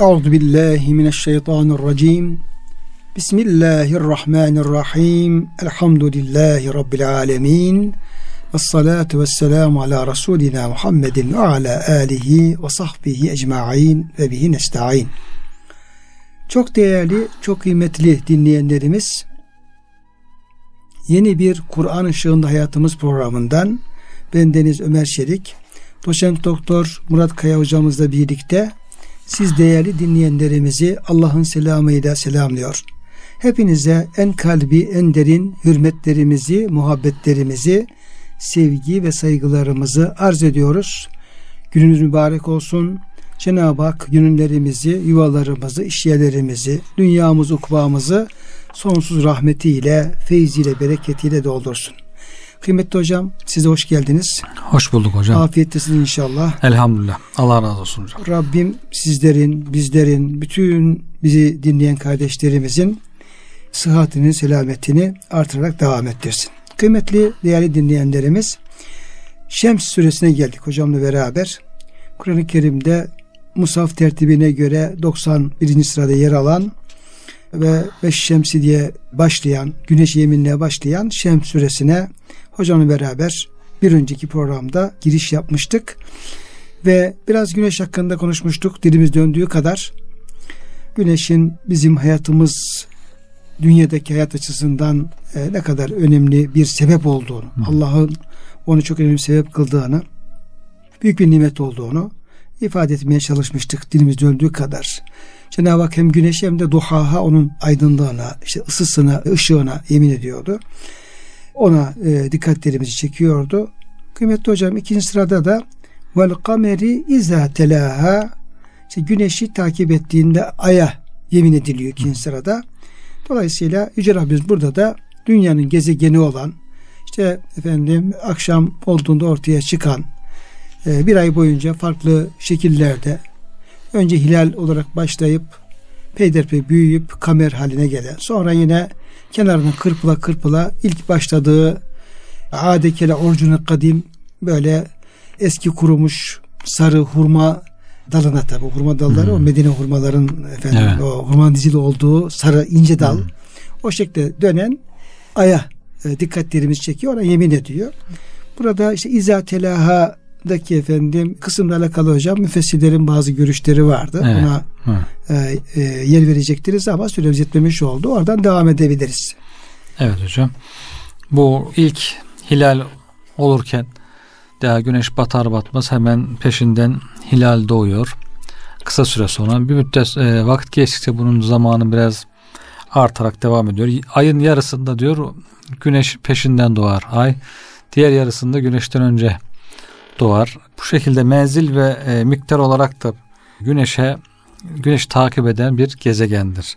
Euzu billahi mineşşeytanirracim. Bismillahirrahmanirrahim. Elhamdülillahi rabbil alamin. Ves salatu vesselamu ala rasulina Muhammedin ve ala alihi ve sahbihi ecmaîn ve bihi nestaîn. Çok değerli, çok kıymetli dinleyenlerimiz, yeni bir Kur'an ışığında hayatımız programından ben Deniz Ömer Şerik, doçent doktor Murat Kaya hocamızla birlikte siz değerli dinleyenlerimizi Allah'ın selamıyla selamlıyor. Hepinize en kalbi, en derin hürmetlerimizi, muhabbetlerimizi, sevgi ve saygılarımızı arz ediyoruz. Gününüz mübarek olsun. Cenab-ı Hak günlerimizi, yuvalarımızı, işyerlerimizi, dünyamızı, ukbamızı sonsuz rahmetiyle, feyziyle, bereketiyle doldursun. Kıymetli hocam size hoş geldiniz. Hoş bulduk hocam. Afiyettesiniz inşallah. Elhamdülillah. Allah razı olsun hocam. Rabbim sizlerin, bizlerin, bütün bizi dinleyen kardeşlerimizin sıhhatini, selametini artırarak devam ettirsin. Kıymetli değerli dinleyenlerimiz Şems suresine geldik hocamla beraber. Kur'an-ı Kerim'de Musaf tertibine göre 91. sırada yer alan ve Beş Şemsi diye başlayan, güneş yeminle başlayan Şems suresine hocamla beraber bir önceki programda giriş yapmıştık. Ve biraz güneş hakkında konuşmuştuk dilimiz döndüğü kadar. Güneşin bizim hayatımız dünyadaki hayat açısından e, ne kadar önemli bir sebep olduğunu, Allah'ın onu çok önemli sebep kıldığını, büyük bir nimet olduğunu ifade etmeye çalışmıştık dilimiz döndüğü kadar. Cenab-ı Hak hem güneş hem de duhaha onun aydınlığına, işte ısısına, ışığına yemin ediyordu. Ona e, dikkatlerimizi çekiyordu. Kıymetli hocam ikinci sırada da vel kameri izâ telâha işte güneşi takip ettiğinde aya yemin ediliyor ikinci sırada. Dolayısıyla Yüce Rabbimiz burada da dünyanın gezegeni olan işte efendim akşam olduğunda ortaya çıkan e, bir ay boyunca farklı şekillerde önce hilal olarak başlayıp peyderpey büyüyüp kamer haline gelen sonra yine kenarından kırpıla kırpıla ilk başladığı adekele orcunu kadim böyle eski kurumuş sarı hurma dalına tabi hurma dalları hmm. o Medine hurmaların efendim evet. o hurma dizili olduğu sarı ince dal hmm. o şekilde dönen aya e, dikkatlerimiz çekiyor ona yemin ediyor. Burada işte izâ telaha daki efendim kısımla alakalı hocam müfessirlerin bazı görüşleri vardı. Evet. Buna e, e, yer verecektiriz ama süremiz yetmemiş oldu. Oradan devam edebiliriz. Evet hocam. Bu ilk hilal olurken daha güneş batar batmaz hemen peşinden hilal doğuyor. Kısa süre sonra bir müddet e, vakit geçtikçe bunun zamanı biraz artarak devam ediyor. Ayın yarısında diyor güneş peşinden doğar ay. Diğer yarısında güneşten önce doğar. Bu şekilde menzil ve e, miktar olarak da güneşe güneş takip eden bir gezegendir.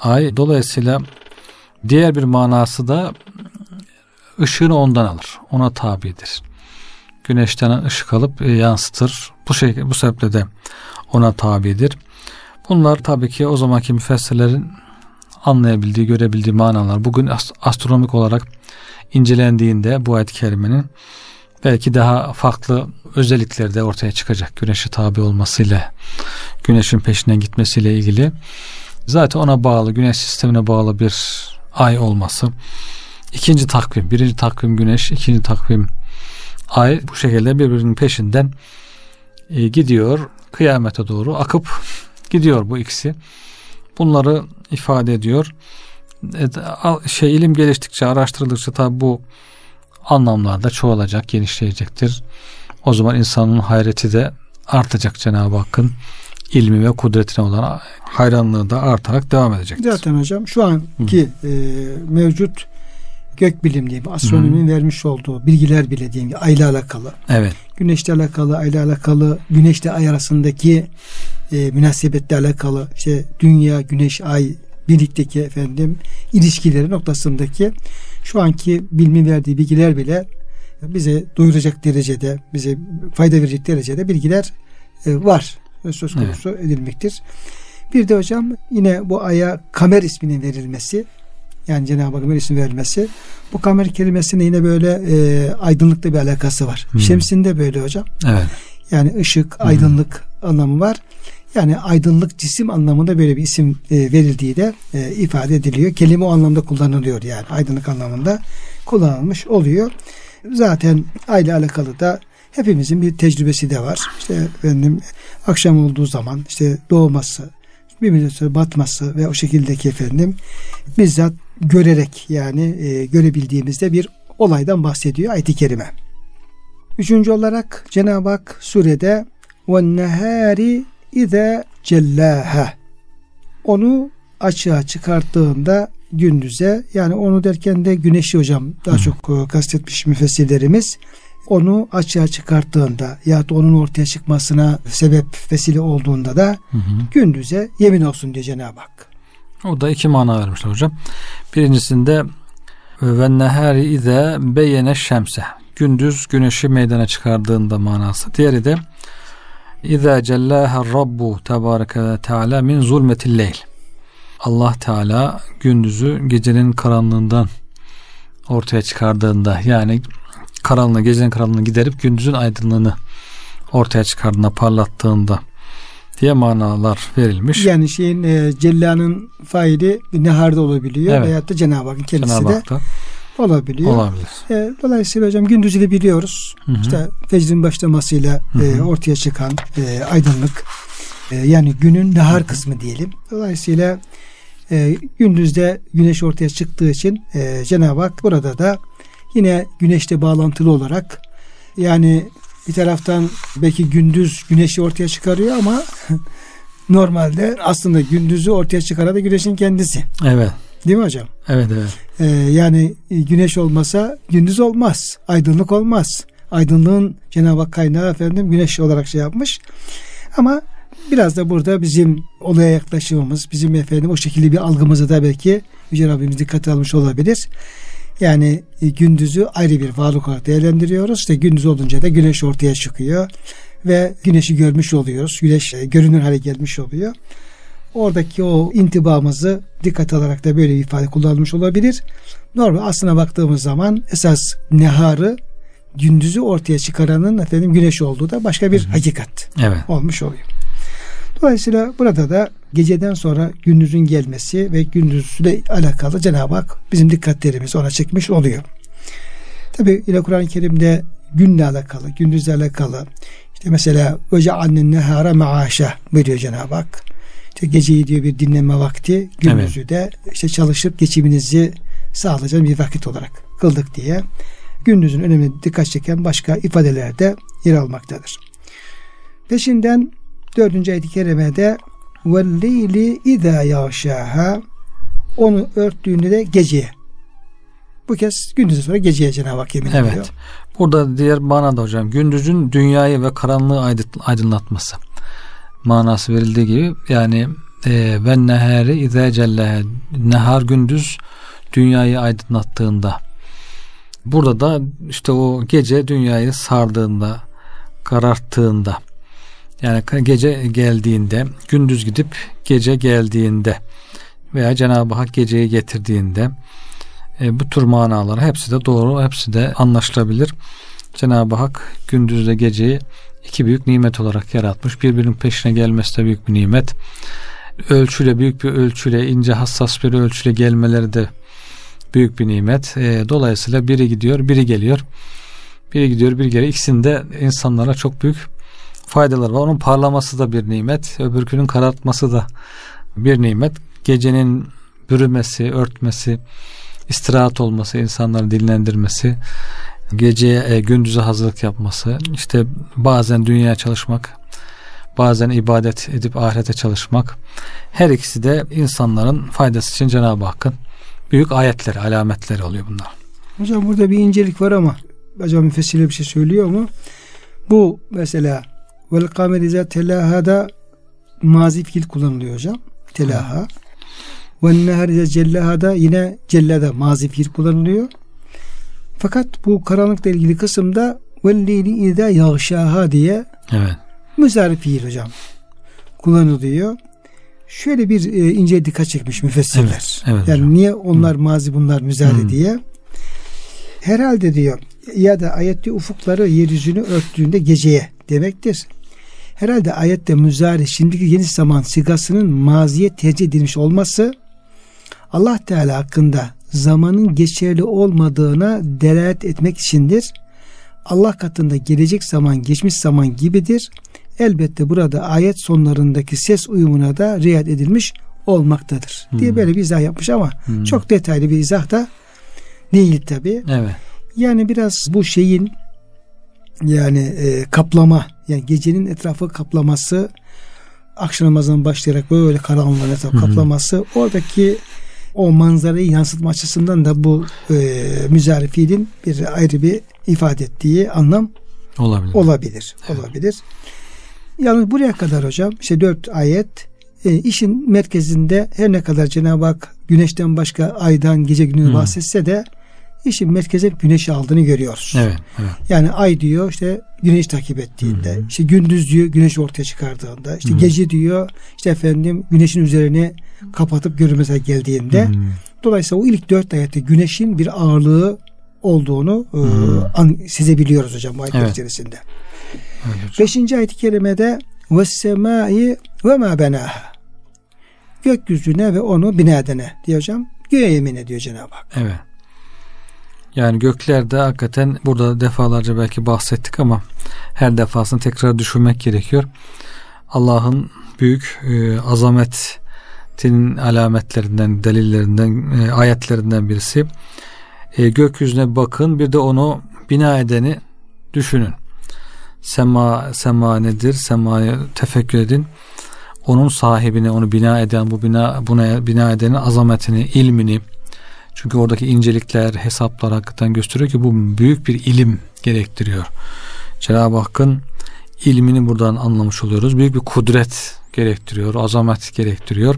Ay dolayısıyla diğer bir manası da ışığını ondan alır. Ona tabidir. Güneşten ışık alıp e, yansıtır. Bu şekilde bu sebeple de ona tabidir. Bunlar tabii ki o zamanki müfessirlerin anlayabildiği, görebildiği manalar. Bugün astronomik olarak incelendiğinde bu ayet-i kerimenin belki daha farklı özellikleri de ortaya çıkacak. Güneşe tabi olmasıyla, güneşin peşinden gitmesiyle ilgili. Zaten ona bağlı, güneş sistemine bağlı bir ay olması. İkinci takvim, birinci takvim güneş, ikinci takvim ay bu şekilde birbirinin peşinden e, gidiyor. Kıyamete doğru akıp gidiyor bu ikisi. Bunları ifade ediyor. E, şey ilim geliştikçe, araştırıldıkça tabi bu anlamlarda çoğalacak, genişleyecektir. O zaman insanın hayreti de artacak Cenab-ı Hakk'ın ilmi ve kudretine olan hayranlığı da artarak devam edecektir. Zaten hocam şu anki e, mevcut gök bilim diyeyim, astronominin vermiş olduğu bilgiler bile diyeyim ayla alakalı. Evet. Güneşle alakalı, ayla alakalı, güneşle ay arasındaki e, münasebetle alakalı, işte dünya, güneş, ay birlikteki efendim ilişkileri noktasındaki şu anki bilimin verdiği bilgiler bile bize doyuracak derecede, bize fayda verecek derecede bilgiler e, var. Söz konusu evet. edilmektir. Bir de hocam yine bu aya kamer isminin verilmesi Yani Cenab-ı Hakk'ın isim vermesi. Bu kamer kelimesinin yine böyle e, aydınlıkla bir alakası var. Hmm. Şemsin de böyle hocam. Evet. Yani ışık, aydınlık anlamı var. Yani aydınlık cisim anlamında böyle bir isim e, verildiği de e, ifade ediliyor. Kelime o anlamda kullanılıyor yani aydınlık anlamında kullanılmış oluyor. Zaten aile alakalı da hepimizin bir tecrübesi de var. İşte efendim akşam olduğu zaman işte doğması, bir müddet sonra batması ve o şekildeki efendim bizzat görerek yani e, görebildiğimizde bir olaydan bahsediyor ayet-i kerime. Üçüncü olarak Cenab-ı Hak surede وَالنَّهَارِ İze cellaha onu açığa çıkarttığında gündüze yani onu derken de güneşi hocam daha Hı. çok e, kastetmiş müfessirlerimiz onu açığa çıkarttığında ya da onun ortaya çıkmasına sebep vesile olduğunda da hı hı. gündüze yemin olsun diye Cenab-ı Hak. O da iki mana vermişler hocam. Birincisinde ve nehari ize beyene şemse gündüz güneşi meydana çıkardığında manası. Diğeri de İza cellaha rabbu tebareke ve teala min zulmetil leyl. Allah Teala gündüzü gecenin karanlığından ortaya çıkardığında yani karanlığı gecenin karanlığını giderip gündüzün aydınlığını ortaya çıkardığında parlattığında diye manalar verilmiş. Yani şeyin e, cellanın faili bir neharda olabiliyor Evet. veyahut da Cenab-ı Hakk'ın kendisi Cenab-ı de Hak'ta olabiliyor. olabilir. E, dolayısıyla hocam gündüzü biliyoruz. Hı hı. İşte fecrin başlamasıyla Hı e, hı. ortaya çıkan e, aydınlık e, yani günün nahar kısmı diyelim. Dolayısıyla e, gündüzde güneş ortaya çıktığı için e, Cenab-ı Hak burada da yine güneşle bağlantılı olarak yani bir taraftan belki gündüz güneşi ortaya çıkarıyor ama normalde aslında gündüzü ortaya çıkaran da güneşin kendisi. Evet. Değil mi hocam? Evet evet. Ee, yani e, güneş olmasa gündüz olmaz. Aydınlık olmaz. Aydınlığın Cenab-ı Hak kaynağı efendim güneş olarak şey yapmış. Ama biraz da burada bizim olaya yaklaşımımız, bizim efendim o şekilde bir algımızı da belki Yüce Rabbimiz dikkate almış olabilir. Yani e, gündüzü ayrı bir varlık olarak değerlendiriyoruz. İşte gündüz olunca da güneş ortaya çıkıyor ve güneşi görmüş oluyoruz. Güneş e, görünür hale gelmiş oluyor. Oradaki o intibamızı dikkat alarak da böyle bir ifade kullanılmış olabilir. Normal aslına baktığımız zaman esas neharı gündüzü ortaya çıkaranın efendim güneş olduğu da başka bir hakikat Evet. olmuş oluyor. Dolayısıyla burada da geceden sonra gündüzün gelmesi ve gündüzle alakalı Cenab-ı Hak bizim dikkatlerimizi ona çekmiş oluyor. Tabi yine Kur'an-ı Kerim'de günle alakalı, gündüzle alakalı işte mesela Öce annen nehara maaşa buyuruyor Cenab-ı Hak. İşte geceyi diyor bir dinlenme vakti, gündüzü de işte çalışıp geçiminizi sağlayacağın bir vakit olarak kıldık diye gündüzün önemine dikkat çeken başka ifadeler de yer almaktadır. Peşinden dördüncü ayet-i kerimede وَالْلَيْلِ اِذَا يَغْشَاهَا Onu örttüğünde de geceye. Bu kez gündüzü sonra geceye Cenab-ı Hak yemin Evet. ediyor. Burada diğer manada hocam gündüzün dünyayı ve karanlığı aydın- aydınlatması manası verildiği gibi yani e, ve nehari ize celle nehar gündüz dünyayı aydınlattığında burada da işte o gece dünyayı sardığında kararttığında yani gece geldiğinde gündüz gidip gece geldiğinde veya Cenab-ı Hak geceyi getirdiğinde e, bu tür manalar hepsi de doğru, hepsi de anlaşılabilir. Cenab-ı Hak gündüzle geceyi iki büyük nimet olarak yaratmış. Birbirinin peşine gelmesi de büyük bir nimet. Ölçüyle, büyük bir ölçüyle, ince hassas bir ölçüyle gelmeleri de büyük bir nimet. E, dolayısıyla biri gidiyor, biri geliyor. Biri gidiyor, biri geliyor. İkisinde insanlara çok büyük faydalar var. Onun parlaması da bir nimet. Öbürkünün karartması da bir nimet. Gecenin bürümesi, örtmesi, istirahat olması, insanları dinlendirmesi, geceye e, gündüze hazırlık yapması, işte bazen dünyaya çalışmak, bazen ibadet edip ahirete çalışmak. Her ikisi de insanların faydası için Cenab-ı Hakk'ın büyük ayetleri, alametleri oluyor bunlar. Hocam burada bir incelik var ama acaba müfessirle bir şey söylüyor mu? Bu mesela vel kamer izâ telâhâda mazi fiil kullanılıyor hocam. Telaha. Ve nehar izâ cellâhâda yine cellada mazi fiil kullanılıyor. Fakat bu karanlıkla ilgili kısımda vel leyli izâ yağşâhâ diye Evet. müzari fiil hocam kullanılıyor. şöyle bir e, ince dikkat çekmiş müfessirler. Evet, evet yani hocam. niye onlar mazi bunlar müzari Hı. diye. Herhalde diyor ya da ayette ufukları yeryüzünü örttüğünde geceye demektir. Herhalde ayette müzari şimdiki geniş zaman sigasının maziye tercih edilmiş olması Allah Teala hakkında zamanın geçerli olmadığına delalet etmek içindir. Allah katında gelecek zaman geçmiş zaman gibidir. Elbette burada ayet sonlarındaki ses uyumuna da riayet edilmiş olmaktadır. Diye Hmm. böyle bir izah yapmış ama Hmm. çok detaylı bir izah da değil tabi. Evet. Yani biraz bu şeyin yani e, kaplama yani gecenin etrafı kaplaması akşam namazından başlayarak böyle karanlığın etrafı hı. kaplaması oradaki o manzarayı yansıtma açısından da bu e, müzari fiilin bir ayrı bir ifade ettiği anlam Olabilir. olabilir. Evet. Olabilir. Yalnız buraya kadar hocam işte dört ayet e, işin merkezinde her ne kadar Cenab-ı Hak güneşten başka aydan gece gündüzü Hı. bahsetse de işin merkeze güneşi aldığını görüyoruz. Evet. Evet. Yani ay diyor işte güneş takip ettiğinde, Hı hı. işte gündüz diyor güneş ortaya çıkardığında, işte Hı hı. gece diyor işte efendim güneşin üzerine kapatıp görünmeze geldiğinde. Hmm. Dolayısıyla o ilk dört ayette güneşin bir ağırlığı olduğunu e, Hı. an, sezebiliyoruz hocam bu ayetler Evet. içerisinde. Evet. Beşinci ayet-i kerimede ve semai ve ma benaha gökyüzüne ve onu bina edene diyor hocam. Göğe yemin ediyor Cenab-ı Hak. Evet. Yani göklerde hakikaten burada defalarca belki bahsettik ama her defasında tekrar düşünmek gerekiyor. Allah'ın büyük e, azametinin alametlerinden, delillerinden, e, ayetlerinden birisi. E, gökyüzüne bakın bir de onu bina edeni düşünün. Sema, sema nedir? Sema'yı tefekkür edin. Onun sahibini, onu bina eden, bu bina buna bina edenin azametini, ilmini, çünkü oradaki incelikler, hesaplar hakikaten gösteriyor ki bu büyük bir ilim gerektiriyor. Cenab-ı Hakk'ın ilmini buradan anlamış oluyoruz. Büyük bir kudret gerektiriyor, azamet gerektiriyor.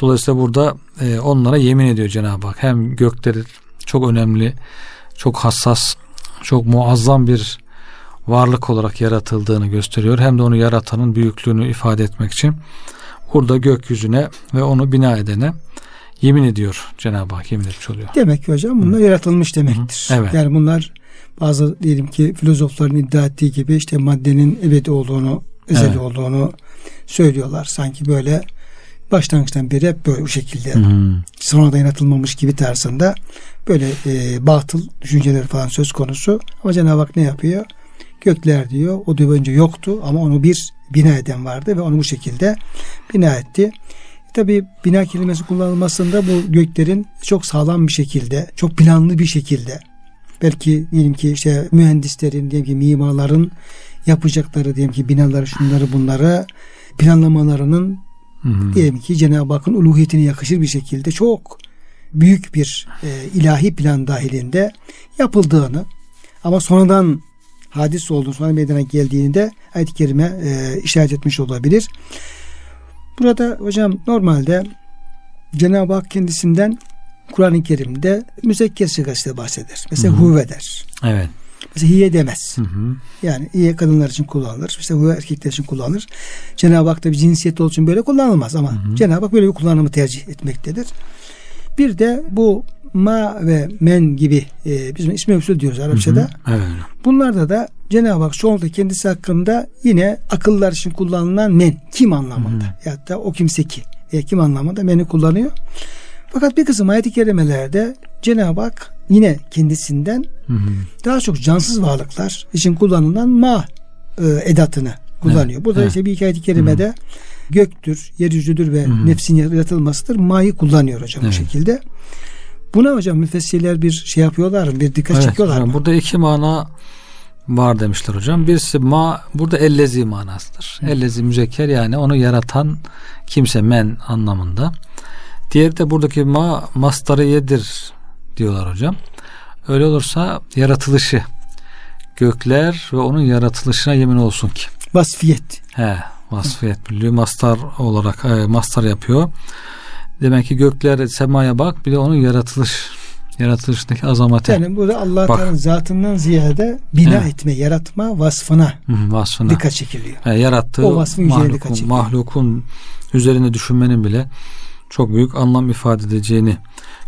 Dolayısıyla burada e, onlara yemin ediyor Cenab-ı Hak. Hem gökleri çok önemli, çok hassas, çok muazzam bir varlık olarak yaratıldığını gösteriyor. Hem de onu yaratanın büyüklüğünü ifade etmek için burada gökyüzüne ve onu bina edene yemin ediyor Cenab-ı Hak yemin etmiş oluyor. Demek ki hocam bunlar yaratılmış demektir. Hı. Evet. Yani bunlar bazı diyelim ki filozofların iddia ettiği gibi işte maddenin ebedi olduğunu, ezeli Evet. olduğunu söylüyorlar. Sanki böyle başlangıçtan beri hep böyle bu şekilde Hı. sonradan yaratılmamış gibi tarzında böyle e, batıl düşünceler falan söz konusu. Ama Cenab-ı Hak ne yapıyor? Gökler diyor o diyor önce yoktu ama onu bir bina eden vardı ve onu bu şekilde bina etti. Tabi bina kelimesi kullanılmasında bu göklerin çok sağlam bir şekilde, çok planlı bir şekilde belki diyelim ki işte mühendislerin, diyelim ki mimarların yapacakları diyelim ki binaları şunları bunları planlamalarının Hı. diyelim ki Cenab-ı Hakk'ın uluhiyetine yakışır bir şekilde çok büyük bir e, ilahi plan dahilinde yapıldığını ama sonradan hadis olduğunu sonra meydana geldiğinde ayet-i kerime e, işaret etmiş olabilir. Burada hocam normalde Cenab-ı Hak kendisinden Kur'an-ı Kerim'de müzekker sigasıyla bahseder. Mesela Hı hı. huve der. Evet. Mesela hiye demez. Hı hı. Yani iyi kadınlar için kullanılır. İşte huve erkekler için kullanılır. Cenab-ı Hak da bir cinsiyet olduğu için böyle kullanılmaz ama. Cenab-ı Hak böyle bir kullanımı tercih etmektedir. Bir de bu ma ve men gibi e, biz ismi usul diyoruz Arapçada. Hı hı. Evet. Bunlarda da Cenab-ı Hak çoğunlukla kendisi hakkında yine akıllar için kullanılan men kim anlamında Hı ya da o kimse ki e, kim anlamında meni kullanıyor. Fakat bir kısım ayet-i kerimelerde Cenab-ı Hak yine kendisinden Hı hı. daha çok cansız varlıklar için kullanılan ma e, edatını kullanıyor. Evet, Burada evet. işte bir iki ayet-i kerimede göktür, yeryüzüdür ve Hı hı. nefsin yaratılmasıdır. Ma'yı kullanıyor hocam Evet. bu şekilde. Buna hocam müfessirler bir şey yapıyorlar? Bir dikkat Evet, çekiyorlar hocam, mı? Burada iki mana var demişler hocam. Birisi ma burada ellezi manasıdır. Ellezi müzekker yani onu yaratan kimse men anlamında. Diğeri de buradaki ma mastarıyedir diyorlar hocam. Öyle olursa yaratılışı gökler ve onun yaratılışına yemin olsun ki. Vasfiyet. He, vasfiyet birliği mastar olarak e, mastar yapıyor. Demek ki gökler semaya bak bir de onun yaratılış Yaratılışındaki azamete. Yani burada Allah Teala'nın zatından ziyade bina Evet. etme, yaratma vasfına Hı, vasfına. dikkat çekiliyor. Yani yarattığı O vasfın dikkat mahlukun, çekiyor. mahlukun üzerine düşünmenin bile çok büyük anlam ifade edeceğini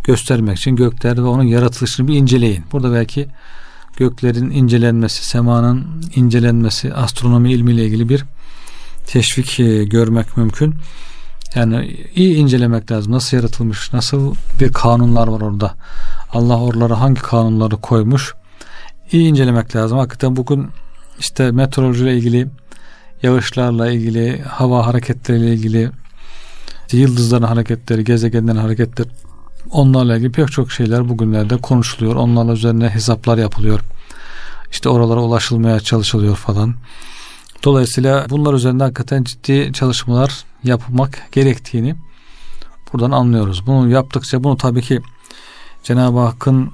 göstermek için gökler ve onun yaratılışını bir inceleyin. Burada belki göklerin incelenmesi, semanın incelenmesi, astronomi ilmiyle ilgili bir teşvik e, görmek mümkün. Yani iyi incelemek lazım. Nasıl yaratılmış, nasıl bir kanunlar var orada. Allah oralara hangi kanunları koymuş. İyi incelemek lazım. Hakikaten bugün işte meteorolojiyle ilgili, yağışlarla ilgili, hava hareketleriyle ilgili, yıldızların hareketleri, gezegenlerin hareketleri onlarla ilgili pek çok şeyler bugünlerde konuşuluyor. Onlarla üzerine hesaplar yapılıyor. İşte oralara ulaşılmaya çalışılıyor falan. Dolayısıyla bunlar üzerinde hakikaten ciddi çalışmalar yapmak gerektiğini buradan anlıyoruz. Bunu yaptıkça bunu tabii ki Cenab-ı Hakk'ın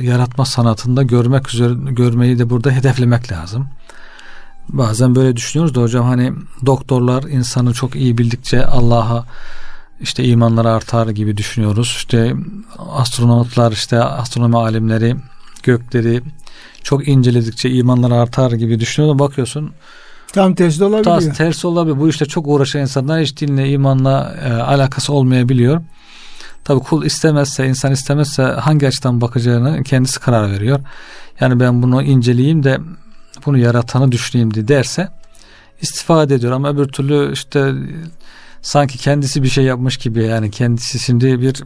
yaratma sanatında görmek üzere görmeyi de burada hedeflemek lazım. Bazen böyle düşünüyoruz da hocam hani doktorlar insanı çok iyi bildikçe Allah'a işte imanları artar gibi düşünüyoruz. İşte astronotlar işte astronomi alimleri gökleri çok inceledikçe imanları artar gibi düşünüyorlar. Bakıyorsun Tam tersi de olabiliyor. Tas tersi olabilir. Bu işte çok uğraşan insanlar hiç dinle, imanla e, alakası olmayabiliyor. Tabi kul istemezse, insan istemezse hangi açıdan bakacağını kendisi karar veriyor. Yani ben bunu inceleyeyim de bunu yaratanı düşüneyim diye derse istifade ediyor ama öbür türlü işte sanki kendisi bir şey yapmış gibi yani kendisi şimdi bir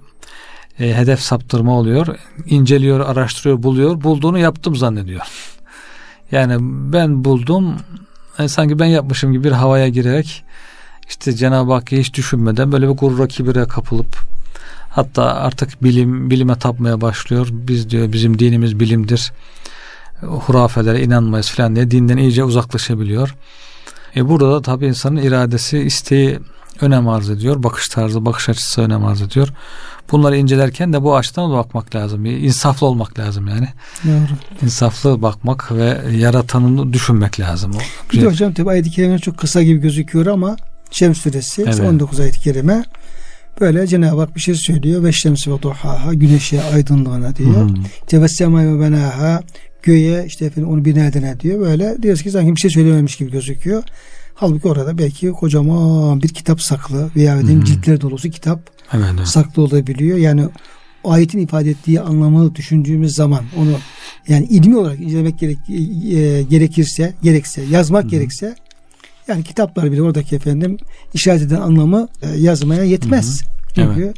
e, hedef saptırma oluyor. İnceliyor, araştırıyor, buluyor. Bulduğunu yaptım zannediyor. Yani ben buldum e, sanki ben yapmışım gibi bir havaya girerek işte Cenab-ı Hakk'ı hiç düşünmeden böyle bir gurura kibire kapılıp hatta artık bilim bilime tapmaya başlıyor. Biz diyor bizim dinimiz bilimdir. Hurafelere inanmayız falan diye dinden iyice uzaklaşabiliyor. E burada da tabii insanın iradesi, isteği önem arz ediyor. Bakış tarzı, bakış açısı önem arz ediyor. Bunları incelerken de bu açıdan da bakmak lazım. İnsaflı olmak lazım yani. Doğru. İnsaflı bakmak ve yaratanını düşünmek lazım. O Bir de hocam tabi ayet-i kerimeler çok kısa gibi gözüküyor ama Şems suresi Evet. 19 ayet-i kerime böyle Cenab-ı Hak bir şey söylüyor ve şemsi ve duhaha güneşe aydınlığına diyor. Hmm. Tevessema ve benaha göğe işte efendim onu bina edene diyor. Böyle diyoruz ki sanki bir şey söylememiş gibi gözüküyor. Halbuki orada belki kocaman bir kitap saklı veya hı. ciltler dolusu kitap Evet, evet. saklı olabiliyor. Yani ayetin ifade ettiği anlamı düşündüğümüz zaman onu yani ilmi olarak incelemek gerek, e, gerekirse gerekse yazmak gerekse yani kitaplar bile oradaki efendim işaret eden anlamı e, yazmaya yetmez. Evet. Çünkü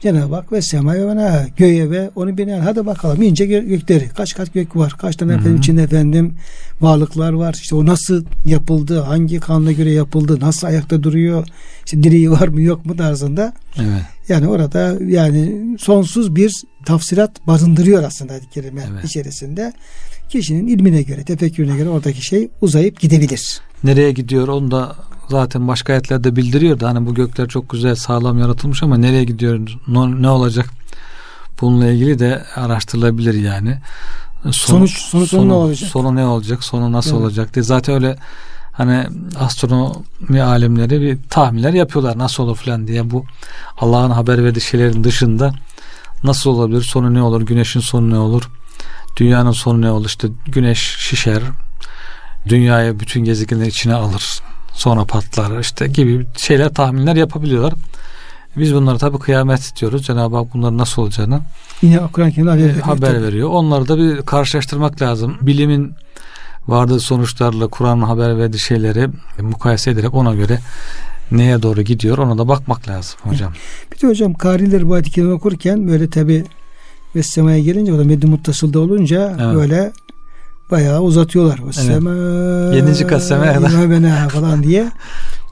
Cenab-ı Hak ve semaya ve ne göğe ve onu binen hadi bakalım ince gö- gökleri kaç kat gök var kaç tane Hı hı. efendim içinde efendim varlıklar var işte o nasıl yapıldı hangi kanuna göre yapıldı nasıl ayakta duruyor işte direği var mı yok mu tarzında Evet. yani orada yani sonsuz bir tafsirat barındırıyor aslında kerime Evet. içerisinde. Kişinin ilmine göre, tefekkürüne göre oradaki şey uzayıp gidebilir. Nereye gidiyor onu da zaten başka ayetlerde bildiriyor da hani bu gökler çok güzel sağlam yaratılmış ama nereye gidiyor ne, ne olacak bununla ilgili de araştırılabilir yani. Sonu- Sonuç- sonuç sonu ne olacak? Sonu ne olacak? Sonu nasıl Evet. olacak diye. Zaten öyle hani astronomi alimleri bir tahminler yapıyorlar nasıl olur falan diye bu Allah'ın haber verdiği şeylerin dışında nasıl olabilir? Sonu ne olur? Güneşin sonu ne olur? Dünyanın sonu ne olur? İşte güneş şişer. Dünyayı bütün gezegenler içine alır. Sonra patlar işte gibi şeyler tahminler yapabiliyorlar. Biz bunları tabi kıyamet diyoruz. Cenab-ı Hak bunların nasıl olacağını Yine Kur'an-ı Kerim'de haber e, veriyor. haber tabii. veriyor. Onları da bir karşılaştırmak lazım. Bilimin vardığı sonuçlarla Kur'an'ın haber verdiği şeyleri mukayese ederek ona göre neye doğru gidiyor ona da bakmak lazım hocam. Bir de hocam kariler bu kerime okurken böyle tabi ve semaya gelince o da meddi muttasılda olunca Evet. böyle bayağı uzatıyorlar. Ve sema Yedinci benaha falan diye.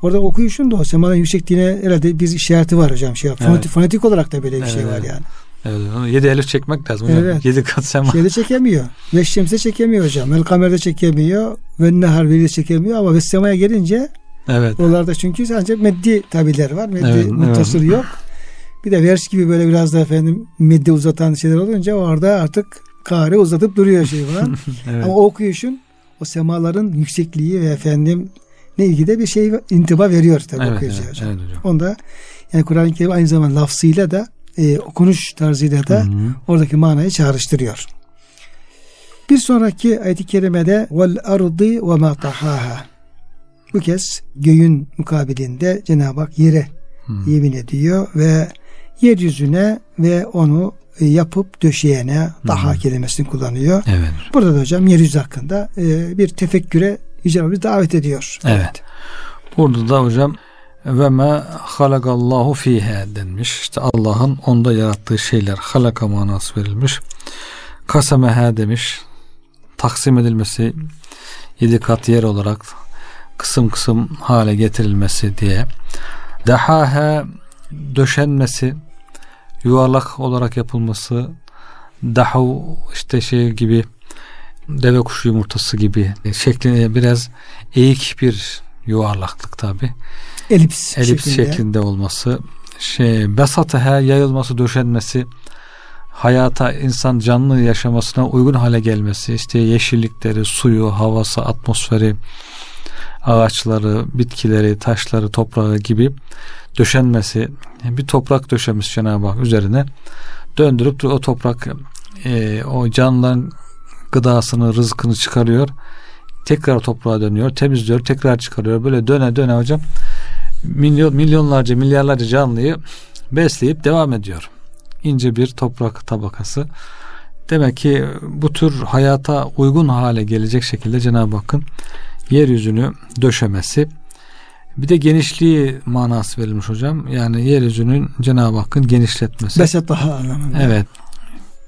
Orada okuyuşun da o semanın yüksekliğine herhalde bir işareti var hocam. Şey, Evet. fonetik olarak da böyle bir Evet, şey var evet. yani. Evet, onu yedi elif çekmek lazım hocam. Evet. Yedi kat sema. Şeyde çekemiyor. Ve şemse çekemiyor hocam. El kamerde çekemiyor. Ve nehar veri çekemiyor ama ve semaya gelince Evet. oralarda çünkü sadece meddi tabiler var. Meddi Evet, muttasıl yok. Bir de vers gibi böyle biraz da efendim meddi uzatan şeyler olunca orada artık kare uzatıp duruyor şey falan. evet. Ama o okuyuşun o semaların yüksekliği ve efendim ne ilgide bir şey intiba veriyor tabii Evet, okuyucu evet, hocam. evet hocam. Onda yani Kur'an-ı Kerim aynı zamanda lafzıyla da e, okunuş tarzıyla da Hı hı. oradaki manayı çağrıştırıyor. Bir sonraki ayet-i kerimede vel ardı ve ma tahaha. Bu kez göğün mukabilinde Cenab-ı Hak yere Hı. yemin ediyor ve yeryüzüne ve onu yapıp döşeyene daha kelimesini kullanıyor. Evet. Burada da hocam yeryüzü hakkında e, bir tefekküre Yüce Rabbimiz davet ediyor. Evet. Burada da hocam ve ma halakallahu fiha denmiş. İşte Allah'ın onda yarattığı şeyler halaka manası verilmiş. Kasemeha demiş. Taksim edilmesi yedi kat yer olarak kısım kısım hale getirilmesi diye. Dahaha döşenmesi yuvarlak olarak yapılması dahu işte şey gibi deve kuşu yumurtası gibi şeklinde biraz eğik bir yuvarlaklık tabi. Elips, Elips şeklinde. şeklinde olması şey besataha yayılması döşenmesi hayata insan canlı yaşamasına uygun hale gelmesi işte yeşillikleri suyu havası atmosferi ağaçları bitkileri taşları toprağı gibi döşenmesi bir toprak döşemiş Cenab-ı Hak üzerine döndürüp o toprak e, o canlıların gıdasını rızkını çıkarıyor. Tekrar toprağa dönüyor temizliyor tekrar çıkarıyor. Böyle döne döne hocam milyon milyonlarca milyarlarca canlıyı besleyip devam ediyor. İnce bir toprak tabakası. Demek ki bu tür hayata uygun hale gelecek şekilde Cenab-ı Hakk'ın yeryüzünü döşemesi bir de genişliği manası verilmiş hocam. Yani yeryüzünün Cenab-ı Hakk'ın genişletmesi. Besat daha anlamında. Evet.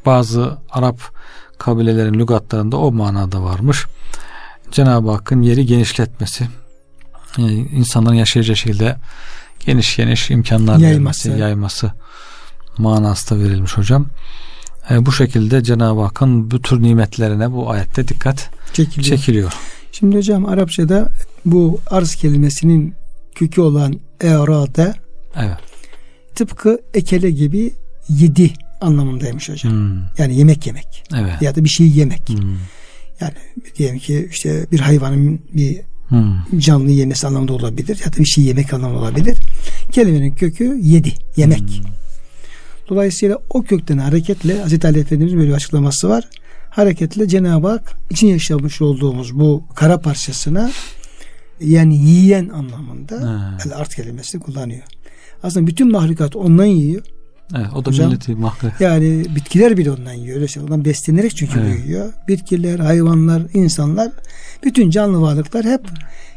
Bazı Arap kabilelerin lügatlarında o manada varmış. Cenab-ı Hakk'ın yeri genişletmesi. Yani insanların yaşayacağı şekilde geniş geniş imkanlar Yayması. vermesi, yayması manası da verilmiş hocam. E, bu şekilde Cenab-ı Hakk'ın bu tür nimetlerine bu ayette dikkat Çekiliyor. çekiliyor. Şimdi hocam Arapçada bu arz kelimesinin kökü olan erade Evet. tıpkı ekele gibi yedi anlamındaymış hocam. Hmm, Yani yemek yemek evet. ya da bir şey yemek. Hmm, Yani diyelim ki işte bir hayvanın bir hmm, canlı yemesi anlamında olabilir ya da bir şey yemek anlamında olabilir. Kelimenin kökü yedi, yemek. Hmm. Dolayısıyla o kökten hareketle Hazreti Ali Efendimiz'in böyle bir açıklaması var. Hareketle Cenab-ı Hak için yaşamış olduğumuz bu kara parçasına yani yiyen anlamında el art kelimesini kullanıyor. Aslında bütün mahlukat ondan yiyor. Evet, o da Hocam, milleti mahkı. Yani bitkiler bile ondan yiyor. Öyle şey. Ondan beslenerek çünkü Evet. büyüyor. Bitkiler, hayvanlar, insanlar, bütün canlı varlıklar hep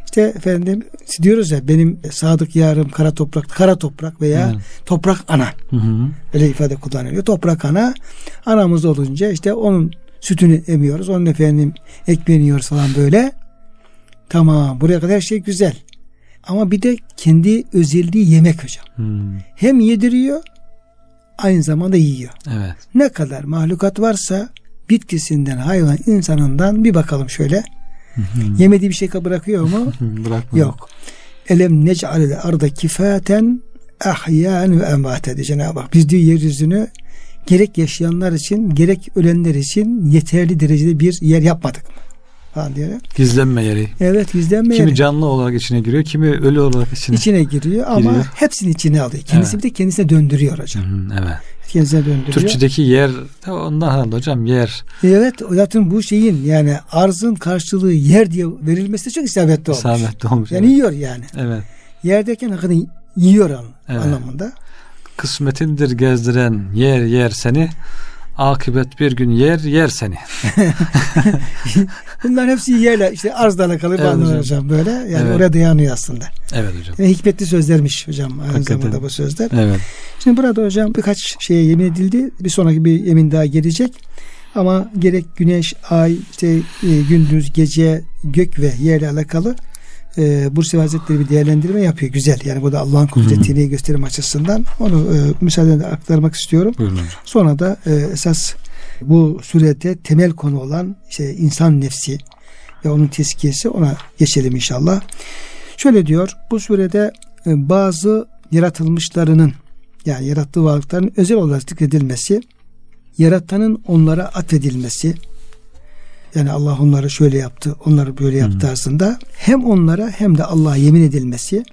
işte efendim diyoruz ya benim sadık yarım kara toprak, kara toprak veya Evet. toprak ana. Hı hı. Öyle ifade kullanılıyor. Toprak ana anamız olunca işte onun sütünü emiyoruz. Onun efendim ekmeğini yiyoruz falan böyle. Tamam buraya kadar her şey güzel. Ama bir de kendi özelliği yemek hocam. Hmm, Hem yediriyor aynı zamanda yiyor. Evet. Ne kadar mahlukat varsa bitkisinden, hayvan, insanından bir bakalım şöyle. Hı. Yemediği bir şey bırakıyor mu? Bırakma. Yok. Elem nec'alel arda kifaten ahyan ve emvate dedi Cenab-ı Hak. Biz diyor yeryüzünü gerek yaşayanlar için gerek ölenler için yeterli derecede bir yer yapmadık mı? Falan diyor. Gizlenme yeri. Evet gizlenme Kimi yeri. canlı olarak içine giriyor, kimi ölü olarak içine. içine giriyor ama Giriyor. hepsini içine alıyor. Kendisi Evet. bir de kendisine döndürüyor hocam. hı, Evet. Kendisine döndürüyor. Türkçedeki yer ondan herhalde hocam yer. Evet zaten bu şeyin yani arzın karşılığı yer diye verilmesi çok isabetli olmuş. İsabetli olmuş. Yani evet. yiyor yani. evet. Yerdeyken hakikaten yiyor an, Evet. anlamında. Kısmetindir gezdiren yer yer seni. Akıbet bir gün yer yer seni. Bunların hepsi yerle işte arzla alakalı Evet hocam. hocam böyle. Yani Evet. oraya dayanıyor aslında. Evet hocam. Yani hikmetli sözlermiş hocam aynı Hakikaten. zamanda bu sözler. Evet. Şimdi burada hocam birkaç şeye yemin edildi. Bir sonraki bir yemin daha gelecek. Ama gerek güneş, ay, işte e, gündüz, gece, gök ve yerle alakalı e, Bursi Hazretleri bir değerlendirme yapıyor. Güzel. Yani bu da Allah'ın kudretini gösterim açısından onu e, müsaadenle aktarmak istiyorum. Buyurun. Sonra da e, esas bu surette temel konu olan işte insan nefsi ve onun tezkiyesi ona geçelim inşallah. Şöyle diyor bu surede e, bazı yaratılmışlarının yani yarattığı varlıkların özel olarak zikredilmesi, yaratanın onlara atfedilmesi, yani Allah onları şöyle yaptı, onları böyle yaptı tarzında hem onlara hem de Allah'a yemin edilmesi,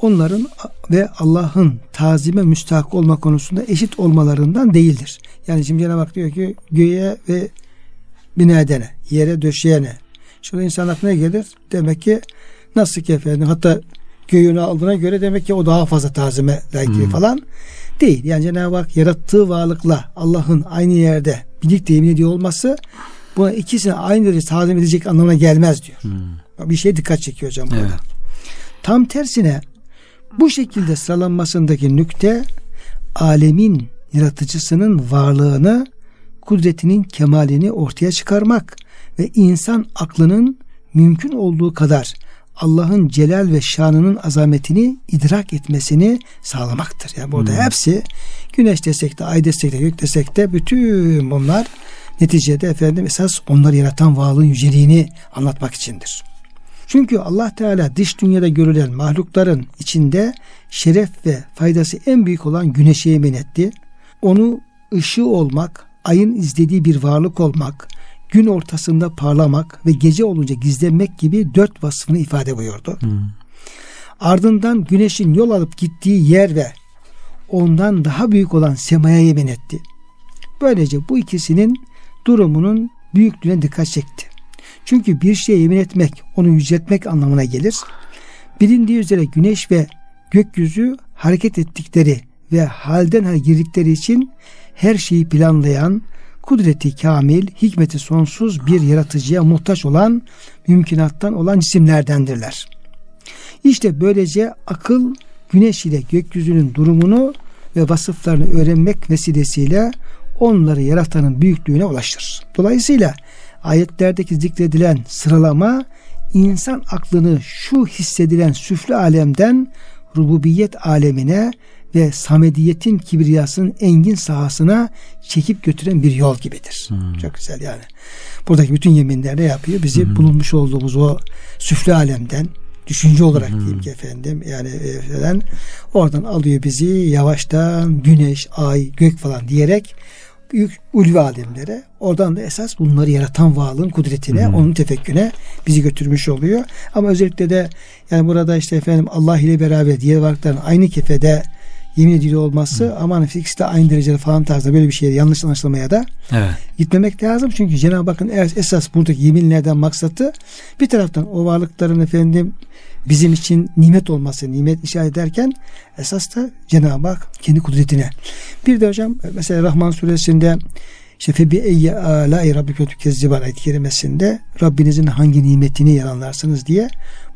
onların ve Allah'ın tazime müstahak olma konusunda eşit olmalarından değildir. Yani şimdi Cenab-ı Hak diyor ki göğe ve bina edene, yere döşeyene. Şurada insan aklına gelir. Demek ki nasıl ki efendim hatta göğünü aldığına göre demek ki o daha fazla tazime layık hmm. falan değil. Yani Cenab-ı Hak yarattığı varlıkla Allah'ın aynı yerde birlikte yemin ediyor olması bu ikisini aynı derece tazim edecek anlamına gelmez diyor. Hmm. Bir şey dikkat çekiyor hocam burada. Evet. Tam tersine bu şekilde sıralanmasındaki nükte alemin yaratıcısının varlığını, kudretinin kemalini ortaya çıkarmak ve insan aklının mümkün olduğu kadar Allah'ın celal ve şanının azametini idrak etmesini sağlamaktır. Yani burada hmm. hepsi güneş desek de, ay desek de, gök desek de bütün bunlar neticede efendim esas onları yaratan varlığın yüceliğini anlatmak içindir. Çünkü Allah Teala dış dünyada görülen mahlukların içinde şeref ve faydası en büyük olan güneşe yemin etti. Onu ışığı olmak, ayın izlediği bir varlık olmak, gün ortasında parlamak ve gece olunca gizlenmek gibi dört vasfını ifade buyurdu. Hmm. Ardından güneşin yol alıp gittiği yer ve ondan daha büyük olan semaya yemin etti. Böylece bu ikisinin durumunun büyüklüğüne dikkat çekti. Çünkü bir şeye yemin etmek, onu yüceltmek anlamına gelir. Bilindiği üzere güneş ve gökyüzü hareket ettikleri ve halden hale girdikleri için her şeyi planlayan, kudreti kamil, hikmeti sonsuz bir yaratıcıya muhtaç olan, mümkünattan olan cisimlerdendirler. İşte böylece akıl güneş ile gökyüzünün durumunu ve vasıflarını öğrenmek vesilesiyle onları yaratanın büyüklüğüne ulaşır. Dolayısıyla ayetlerdeki zikredilen sıralama insan aklını şu hissedilen süflü alemden rububiyet alemine ve samediyetin kibriyasının engin sahasına çekip götüren bir yol gibidir. Hmm. Çok güzel yani. Buradaki bütün yeminler ne yapıyor? Bizi hmm. bulunmuş olduğumuz o süflü alemden düşünce olarak hmm. diyeyim ki efendim yani falan oradan alıyor bizi yavaştan güneş, ay, gök falan diyerek büyük ulvi alemlere oradan da esas bunları yaratan varlığın kudretine hmm. onun tefekküne bizi götürmüş oluyor. Ama özellikle de yani burada işte efendim Allah ile beraber diğer varlıkların aynı kefede yemin ediliyor olması Hı. aman ikisi de aynı derecede falan tarzda böyle bir şey yanlış anlaşılmaya da evet. gitmemek lazım. Çünkü Cenab-ı Hakk'ın esas buradaki yeminlerden maksatı bir taraftan o varlıkların efendim bizim için nimet olması, nimet işaret ederken esas da Cenab-ı Hak kendi kudretine. Bir de hocam mesela Rahman suresinde işte febi eyye alâi rabbike tükezziban ayet kerimesinde Rabbinizin hangi nimetini yalanlarsınız diye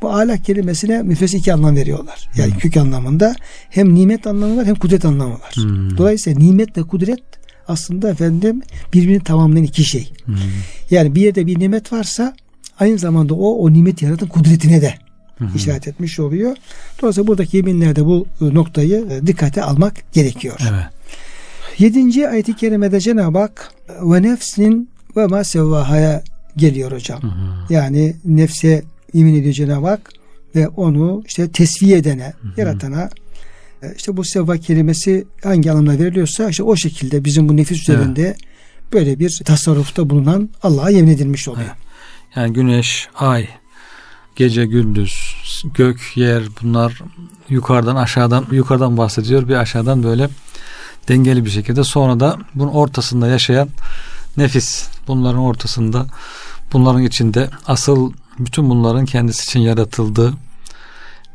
bu ala kelimesine müfes iki anlam veriyorlar. Yani hmm. kök anlamında hem nimet anlamı var hem kudret anlamı var. Hmm. Dolayısıyla nimetle kudret aslında efendim birbirini tamamlayan iki şey. Hmm. Yani bir yerde bir nimet varsa aynı zamanda o o nimet yaratan kudretine de hı işaret etmiş oluyor. Dolayısıyla buradaki yeminlerde bu noktayı e, dikkate almak gerekiyor. Evet. Yedinci ayet-i kerimede Cenab-ı Hak ve nefsin ve ma sevvahaya geliyor hocam. Hı hı. Yani nefse yemin ediyor Cenab-ı Hak ve onu işte tesviye edene, hı hı. yaratana e, işte bu sevva kelimesi hangi anlamda veriliyorsa işte o şekilde bizim bu nefis üzerinde evet. böyle bir tasarrufta bulunan Allah'a yemin edilmiş oluyor. Evet. Yani güneş, ay, gece, gündüz, gök, yer bunlar yukarıdan aşağıdan yukarıdan bahsediyor. Bir aşağıdan böyle dengeli bir şekilde sonra da bunun ortasında yaşayan nefis bunların ortasında bunların içinde asıl bütün bunların kendisi için yaratıldığı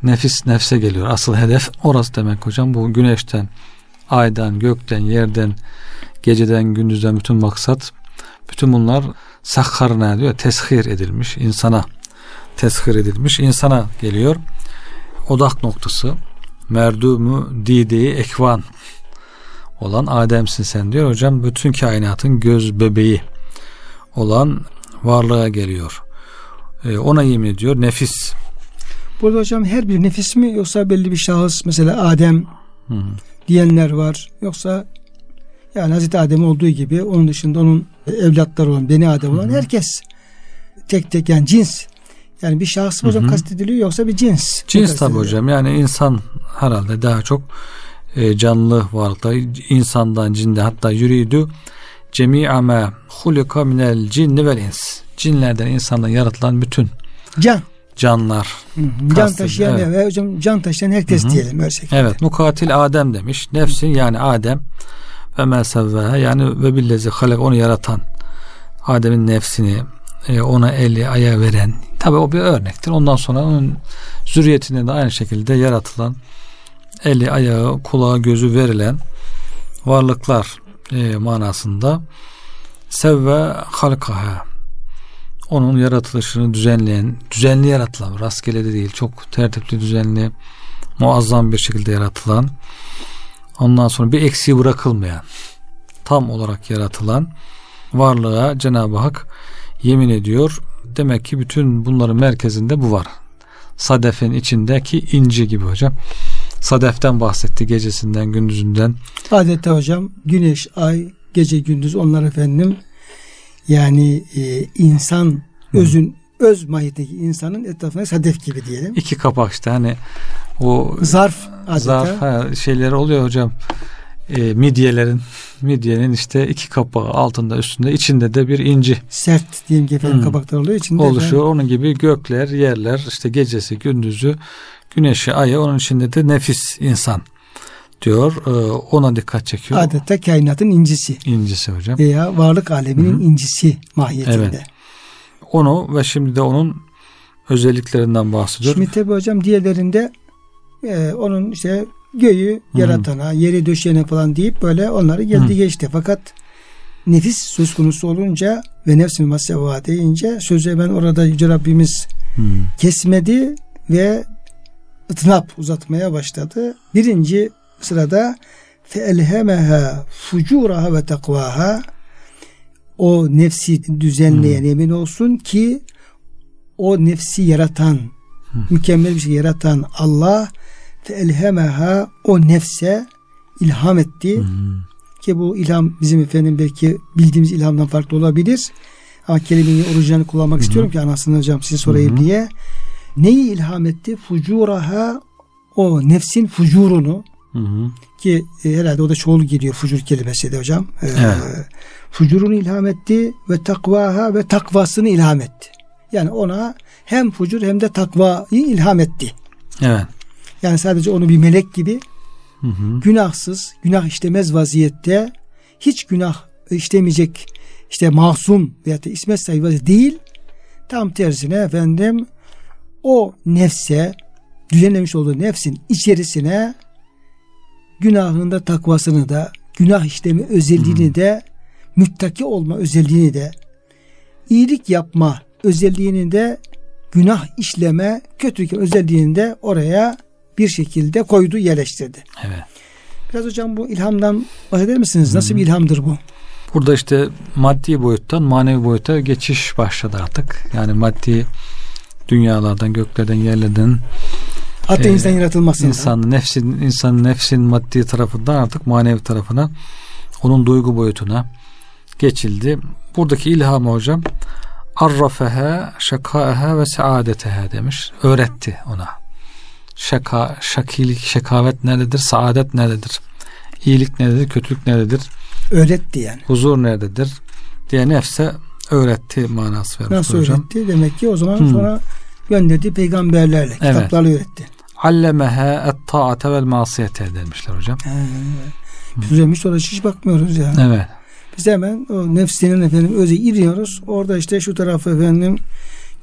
nefis nefse geliyor. Asıl hedef orası demek hocam. Bu güneşten, aydan, gökten, yerden, geceden, gündüzden bütün maksat bütün bunlar sakharına diyor teshir edilmiş insana teshir edilmiş insana geliyor. Odak noktası merdumu dideyi ekvan olan Adem'sin sen diyor. Hocam bütün kainatın göz bebeği olan varlığa geliyor. Ee, ona yemin ediyor nefis. Burada hocam her bir nefis mi yoksa belli bir şahıs mesela Adem Hı. diyenler var. Yoksa yani Hazreti Adem olduğu gibi onun dışında onun evlatları olan Beni Adem olan Hı. herkes tek tek yani cins yani bir şahıs mı hocam kastediliyor yoksa bir cins? Cins tabi hocam yani insan herhalde daha çok e, canlı varlıklar insandan cinde hatta yürüydü cemi'a ma hulika minel cinni vel ins cinlerden insandan yaratılan bütün can canlar. Hı hı. Can taşıyan evet. ve hocam can taşıyan herkes Hı hı. diyelim öyle şekilde. Evet mukatil Adem demiş. Nefsin yani Adem ve mesevveha yani ve billezi halak onu yaratan Adem'in nefsini ona eli ayağı veren tabi o bir örnektir. Ondan sonra onun zürriyetine de aynı şekilde yaratılan eli ayağı kulağı gözü verilen varlıklar e, manasında sevve halkaha onun yaratılışını düzenleyen düzenli yaratılan rastgele de değil çok tertipli düzenli muazzam bir şekilde yaratılan ondan sonra bir eksiği bırakılmayan tam olarak yaratılan varlığa Cenab-ı Hak yemin ediyor. Demek ki bütün bunların merkezinde bu var. Sadefin içindeki inci gibi hocam. Sadeften bahsetti gecesinden gündüzünden. Adette hocam güneş, ay, gece gündüz onlar efendim yani e, insan özün öz mahiyetindeki insanın etrafına sadef gibi diyelim. iki kapak işte hani o Zarf adeta. zarf ha, şeyleri oluyor hocam. E, midyelerin midyenin işte iki kapağı altında üstünde içinde de bir inci Sert diyelim ki efendim Hmm. kabaklar oluyor. içinde oluşuyor. Onun gibi gökler, yerler, işte gecesi, gündüzü, güneşi, ayı onun içinde de nefis insan diyor. Ee, ona dikkat çekiyor. efendim Adeta kainatın incisi İncisi hocam. veya varlık aleminin Hı hı. incisi mahiyetinde. Evet. Onu ve şimdi de onun özelliklerinden bahsediyor. Şimdi tabi hocam diğerlerinde e, onun işte göğü Hı. yaratana, yeri döşeyene falan deyip böyle onları geldi Hı. geçti. Fakat nefis söz konusu olunca ve nefsin maseva deyince sözü ben orada Yüce Rabbimiz Hmm. kesmedi ve ıtnap uzatmaya başladı. Birinci sırada feelhemeha fucuraha ve takvaha o nefsi düzenleyen Hmm. emin olsun ki o nefsi yaratan mükemmel bir şey yaratan Allah feelhemeha o nefse ilham etti Hmm. ki bu ilham bizim efendim belki bildiğimiz ilhamdan farklı olabilir. Ama kelimeyi orijinal kullanmak Hı hı. istiyorum ki anasını hocam size sorayım Hı hı. diye. Neyi ilham etti? Fucuraha o nefsin fucurunu Hı hı. ki e, herhalde o da çoğul geliyor fucur kelimesi de hocam. Ee, Evet. Fucurunu ilham etti ve takvaha ve takvasını ilham etti. Yani ona hem fucur hem de takvayı ilham etti. Evet. Yani sadece onu bir melek gibi Hı hı. günahsız, günah işlemez vaziyette hiç günah işlemeyecek işte masum veya da ismet sahibi değil. Tam tersine efendim o nefse düzenlemiş olduğu nefsin içerisine günahında takvasını da günah işlemi özelliğini de müttaki olma özelliğini de iyilik yapma özelliğini de günah işleme kötülük özelliğini de oraya bir şekilde koydu yerleştirdi. Evet. Biraz hocam bu ilhamdan bahseder misiniz? Nasıl bir ilhamdır bu? Burada işte maddi boyuttan manevi boyuta geçiş başladı artık. Yani maddi dünyalardan, göklerden, yerlerden Hatta Ee, insan yaratılmasında. insan nefsin insan nefsin maddi tarafından artık manevi tarafına onun duygu boyutuna geçildi. Buradaki ilhamı hocam arrafeha şakaeha ve saadeteha demiş. Öğretti ona. Şaka, şakilik, şekavet nerededir? Saadet nerededir? İyilik nerededir? Kötülük nerededir? Öğretti yani. Huzur nerededir? diye nefse öğretti manası vermiş Nasıl hocam. öğretti? Demek ki o zaman Hmm. sonra gönderdiği peygamberlerle, Evet. kitaplarla öğretti. Allemehe et taate vel masiyete demişler hocam. He. Biz hiç oraya hiç bakmıyoruz ya. Evet. Biz hemen o nefsinin efendim öze iniyoruz. Orada işte şu tarafı efendim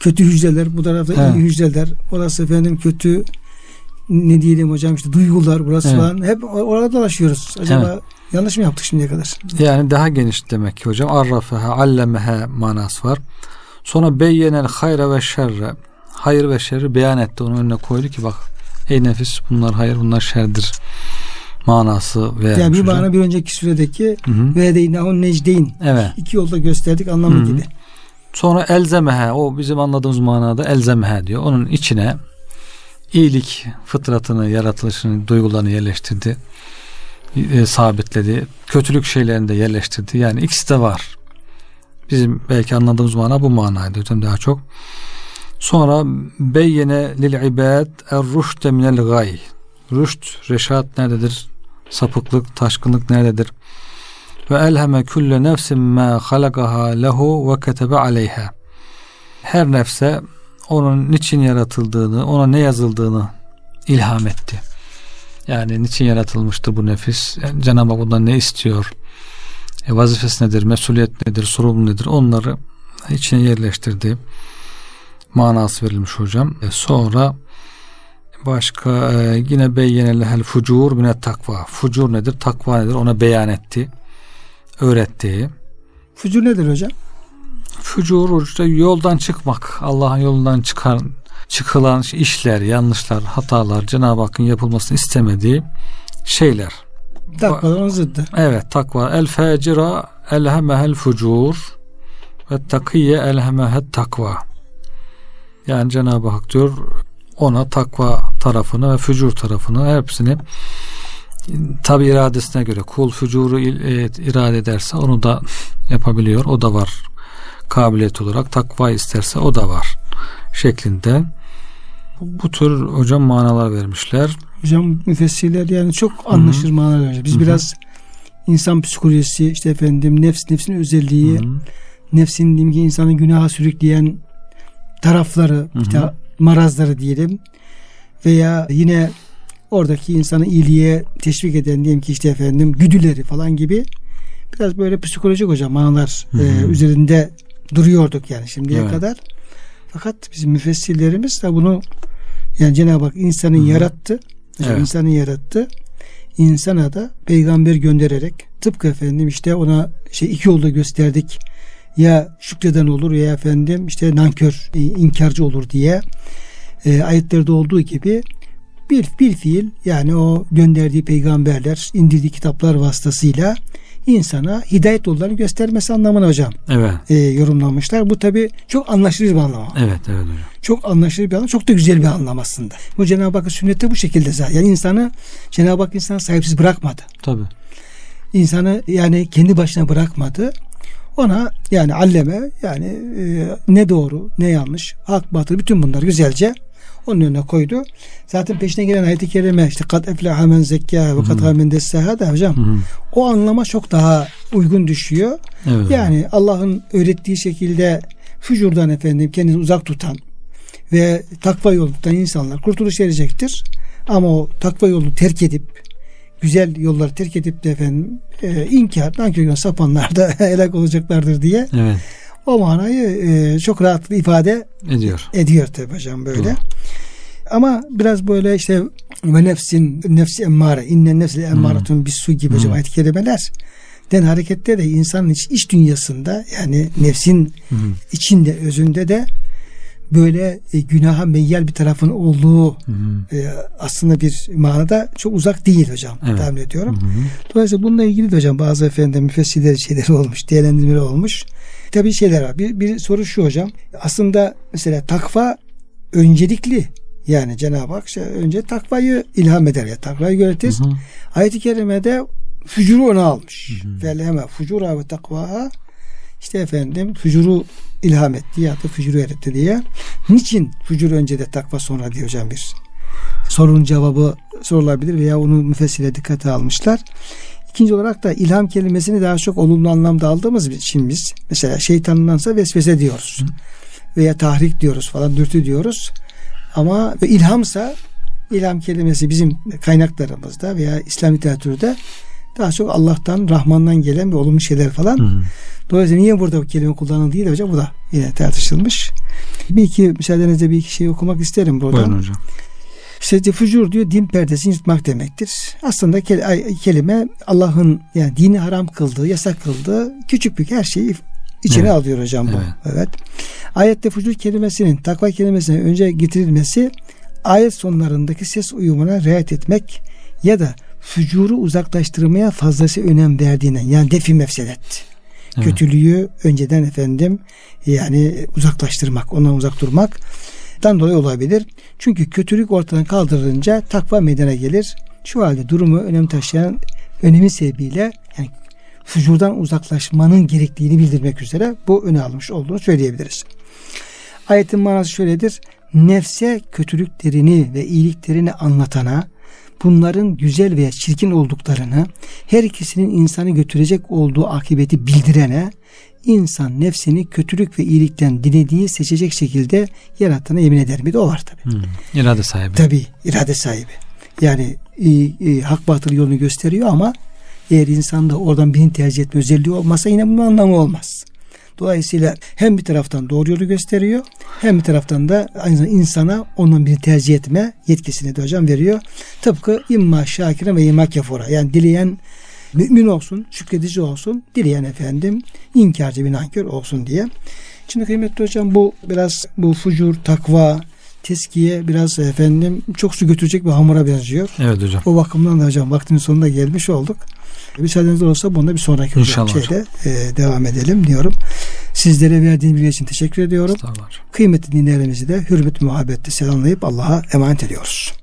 kötü hücreler, bu tarafta Evet. iyi hücreler. Orası efendim kötü ne diyelim hocam işte duygular burası Evet. falan. Hep orada dolaşıyoruz. Acaba yanlış mı yaptık şimdiye kadar? Yani daha geniş demek ki hocam. Arrafeha, allemehe manası var. Sonra beyyenel hayra ve şerre. Hayır ve şerri beyan etti. Onun önüne koydu ki bak ey nefis bunlar hayır bunlar şerdir manası vermiş yani bir bana bir önceki süredeki ve deynahun necdeyn Evet. iki yolda gösterdik anlamı Hı hı. gibi. Sonra elzemehe o bizim anladığımız manada elzemehe diyor. Onun içine iyilik fıtratını, yaratılışını, duygularını yerleştirdi. e, sabitledi. Kötülük şeylerini de yerleştirdi. Yani ikisi de var. Bizim belki anladığımız mana bu manaydı hocam daha çok. Sonra beyyene lil ibad er rüşte minel gay. Rüşt, reşat nerededir? Sapıklık, taşkınlık nerededir? Ve elheme külle nefsin ma halakaha lehu ve ketebe aleyha. Her nefse onun niçin yaratıldığını, ona ne yazıldığını ilham etti. Yani niçin yaratılmıştır bu nefis? Yani Cenab-ı Hak bundan ne istiyor? E, vazifesi nedir? Mesuliyet nedir? Sorumlu nedir? Onları içine yerleştirdi. Manası verilmiş hocam. E, sonra başka e, yine beyyenelehel fucur mine takva. Fucur nedir? Takva nedir? Ona beyan etti. Öğretti. Fucur nedir hocam? Fucur işte yoldan çıkmak. Allah'ın yolundan çıkan çıkılan işler, yanlışlar, hatalar, Cenab-ı Hakk'ın yapılmasını istemediği şeyler. Takvadan zıddı. Evet takva. El fecira elhemehel fucur ve takiye elhemehet takva. Yani Cenab-ı Hak diyor ona takva tarafını ve fücur tarafını hepsini tabi iradesine göre kul fücuru e, irade ederse onu da yapabiliyor. O da var. Kabiliyet olarak takva isterse o da var. Şeklinde bu tür hocam manalar vermişler. Hocam müfessirler yani çok anlaşılır Hı-hı. manalar vermişler. Biz Hı-hı. biraz insan psikolojisi işte efendim nefs nefsin özelliği Hı-hı. nefsin diyeyim ki insanı günaha sürükleyen tarafları Hı-hı. işte marazları diyelim veya yine oradaki insanı iyiliğe teşvik eden diyelim ki işte efendim güdüleri falan gibi biraz böyle psikolojik hocam manalar e, üzerinde duruyorduk yani şimdiye evet. kadar. Fakat bizim müfessirlerimiz de bunu yani Cenab-ı Hak insanı Hı-hı. yarattı. Evet. insanı yarattı. İnsana da peygamber göndererek tıpkı efendim işte ona şey iki yolda gösterdik. Ya şükreden olur ya efendim işte nankör, inkarcı olur diye e, ayetlerde olduğu gibi bir, bir fiil yani o gönderdiği peygamberler, indirdiği kitaplar vasıtasıyla insana hidayet yollarını göstermesi anlamına hocam evet. e, yorumlamışlar. Bu tabi çok anlaşılır bir anlam. Evet evet hocam. Çok anlaşılır bir anlam. Çok da güzel bir anlam aslında. Bu Cenab-ı Hakk'ın sünnette bu şekilde zaten. Yani insanı Cenab-ı Hak insanı sahipsiz bırakmadı. Tabi. İnsanı yani kendi başına bırakmadı. Ona yani alleme yani e, ne doğru ne yanlış hak batıl bütün bunlar güzelce onun önüne koydu. Zaten peşine gelen ayet-i kerime işte kat eflaha men zekkaha ve kat men dessaha da hocam Hı-hı. o anlama çok daha uygun düşüyor. Evet. Yani Allah'ın öğrettiği şekilde fücurdan efendim kendini uzak tutan ve takva yolu tutan insanlar kurtuluş erecektir. Ama o takva yolunu terk edip güzel yolları terk edip de efendim e, inkar, nankör sapanlar da helak olacaklardır diye evet. O manayı e, çok rahat ifade ediyor. Ediyor tabi hocam böyle. Doğru. Ama biraz böyle işte ve nefsin nefsi emmare inne nefsi emmaretun hmm. su gibi hocam hmm. ayet kelimeler den harekette de insanın iç, iç dünyasında yani nefsin hmm. içinde özünde de böyle e, günaha meyyal bir tarafın olduğu hmm. e, aslında bir manada çok uzak değil hocam evet. tahmin ediyorum. Hmm. Dolayısıyla bununla ilgili de hocam bazı efendim müfessirler şeyleri olmuş, değerlendirmeleri olmuş. Tabii şeyler var. Bir, bir soru şu hocam. Aslında mesela takva öncelikli yani Cenab-ı Hak işte önce takvayı ilham eder ya takvayı. Hı hı. Ayet-i kerimede fücuru ona almış. Velheme fucura ve takva işte efendim fücuru ilham etti ya da fücuru öğretti diye. Niçin fücur önce de takva sonra diyor hocam bir sorunun cevabı sorulabilir veya onu müfessile dikkate almışlar. İkinci olarak da ilham kelimesini daha çok olumlu anlamda aldığımız için biz mesela şeytanındansa vesvese diyoruz. Hı. Veya tahrik diyoruz falan dürtü diyoruz. Ama ilhamsa ilham kelimesi bizim kaynaklarımızda veya İslam literatürde daha çok Allah'tan, Rahman'dan gelen bir olumlu şeyler falan. Hı. Dolayısıyla niye burada bu kelime kullanıldı değil hocam bu da yine tartışılmış. Bir iki müsaadenizle bir iki şey okumak isterim buradan. Buyurun hocam. İşte fucur diyor din perdesini yırtmak demektir. Aslında kelime Allah'ın yani dini haram kıldığı, yasak kıldığı küçük büyük her şeyi içine evet. alıyor hocam bu. Evet. evet. Ayette fucur kelimesinin takva kelimesine önce getirilmesi ayet sonlarındaki ses uyumuna riayet etmek ya da fücuru uzaklaştırmaya fazlası önem verdiğinden yani defi mefsedet. Evet. Kötülüğü önceden efendim yani uzaklaştırmak, ondan uzak durmak dan dolayı olabilir. Çünkü kötülük ortadan kaldırılınca takva meydana gelir. Şu halde durumu önem taşıyan önemi sebebiyle yani fücurdan uzaklaşmanın gerektiğini bildirmek üzere bu öne almış olduğunu söyleyebiliriz. Ayetin manası şöyledir. Nefse kötülüklerini ve iyiliklerini anlatana, bunların güzel veya çirkin olduklarını, her ikisinin insanı götürecek olduğu akıbeti bildirene, insan nefsini kötülük ve iyilikten dilediği seçecek şekilde yarattığına yemin eder mi? De o var tabi. Hmm. İrade sahibi. Tabi irade sahibi. Yani e, e, hak batıl yolunu gösteriyor ama eğer insanda oradan birini tercih etme özelliği olmasa yine bunun anlamı olmaz. Dolayısıyla hem bir taraftan doğru yolu gösteriyor hem bir taraftan da aynı zamanda insana ondan birini tercih etme yetkisini de hocam veriyor. Tıpkı imma şakire ve imma kefura. Yani dileyen mümin olsun, şükredici olsun, dileyen efendim inkarcı bir nankör olsun diye. Şimdi kıymetli hocam bu biraz bu fucur, takva, teskiye biraz efendim çok su götürecek bir hamura benziyor. Evet hocam. O bakımdan da hocam vaktimin sonuna gelmiş olduk. Müsaadenizle olsa bunda bir sonraki İnşallah şeyde e, devam edelim diyorum. Sizlere verdiğiniz bilgi için teşekkür ediyorum. Kıymetli dinleyenlerimizi de hürmet muhabbetle selamlayıp Allah'a emanet ediyoruz.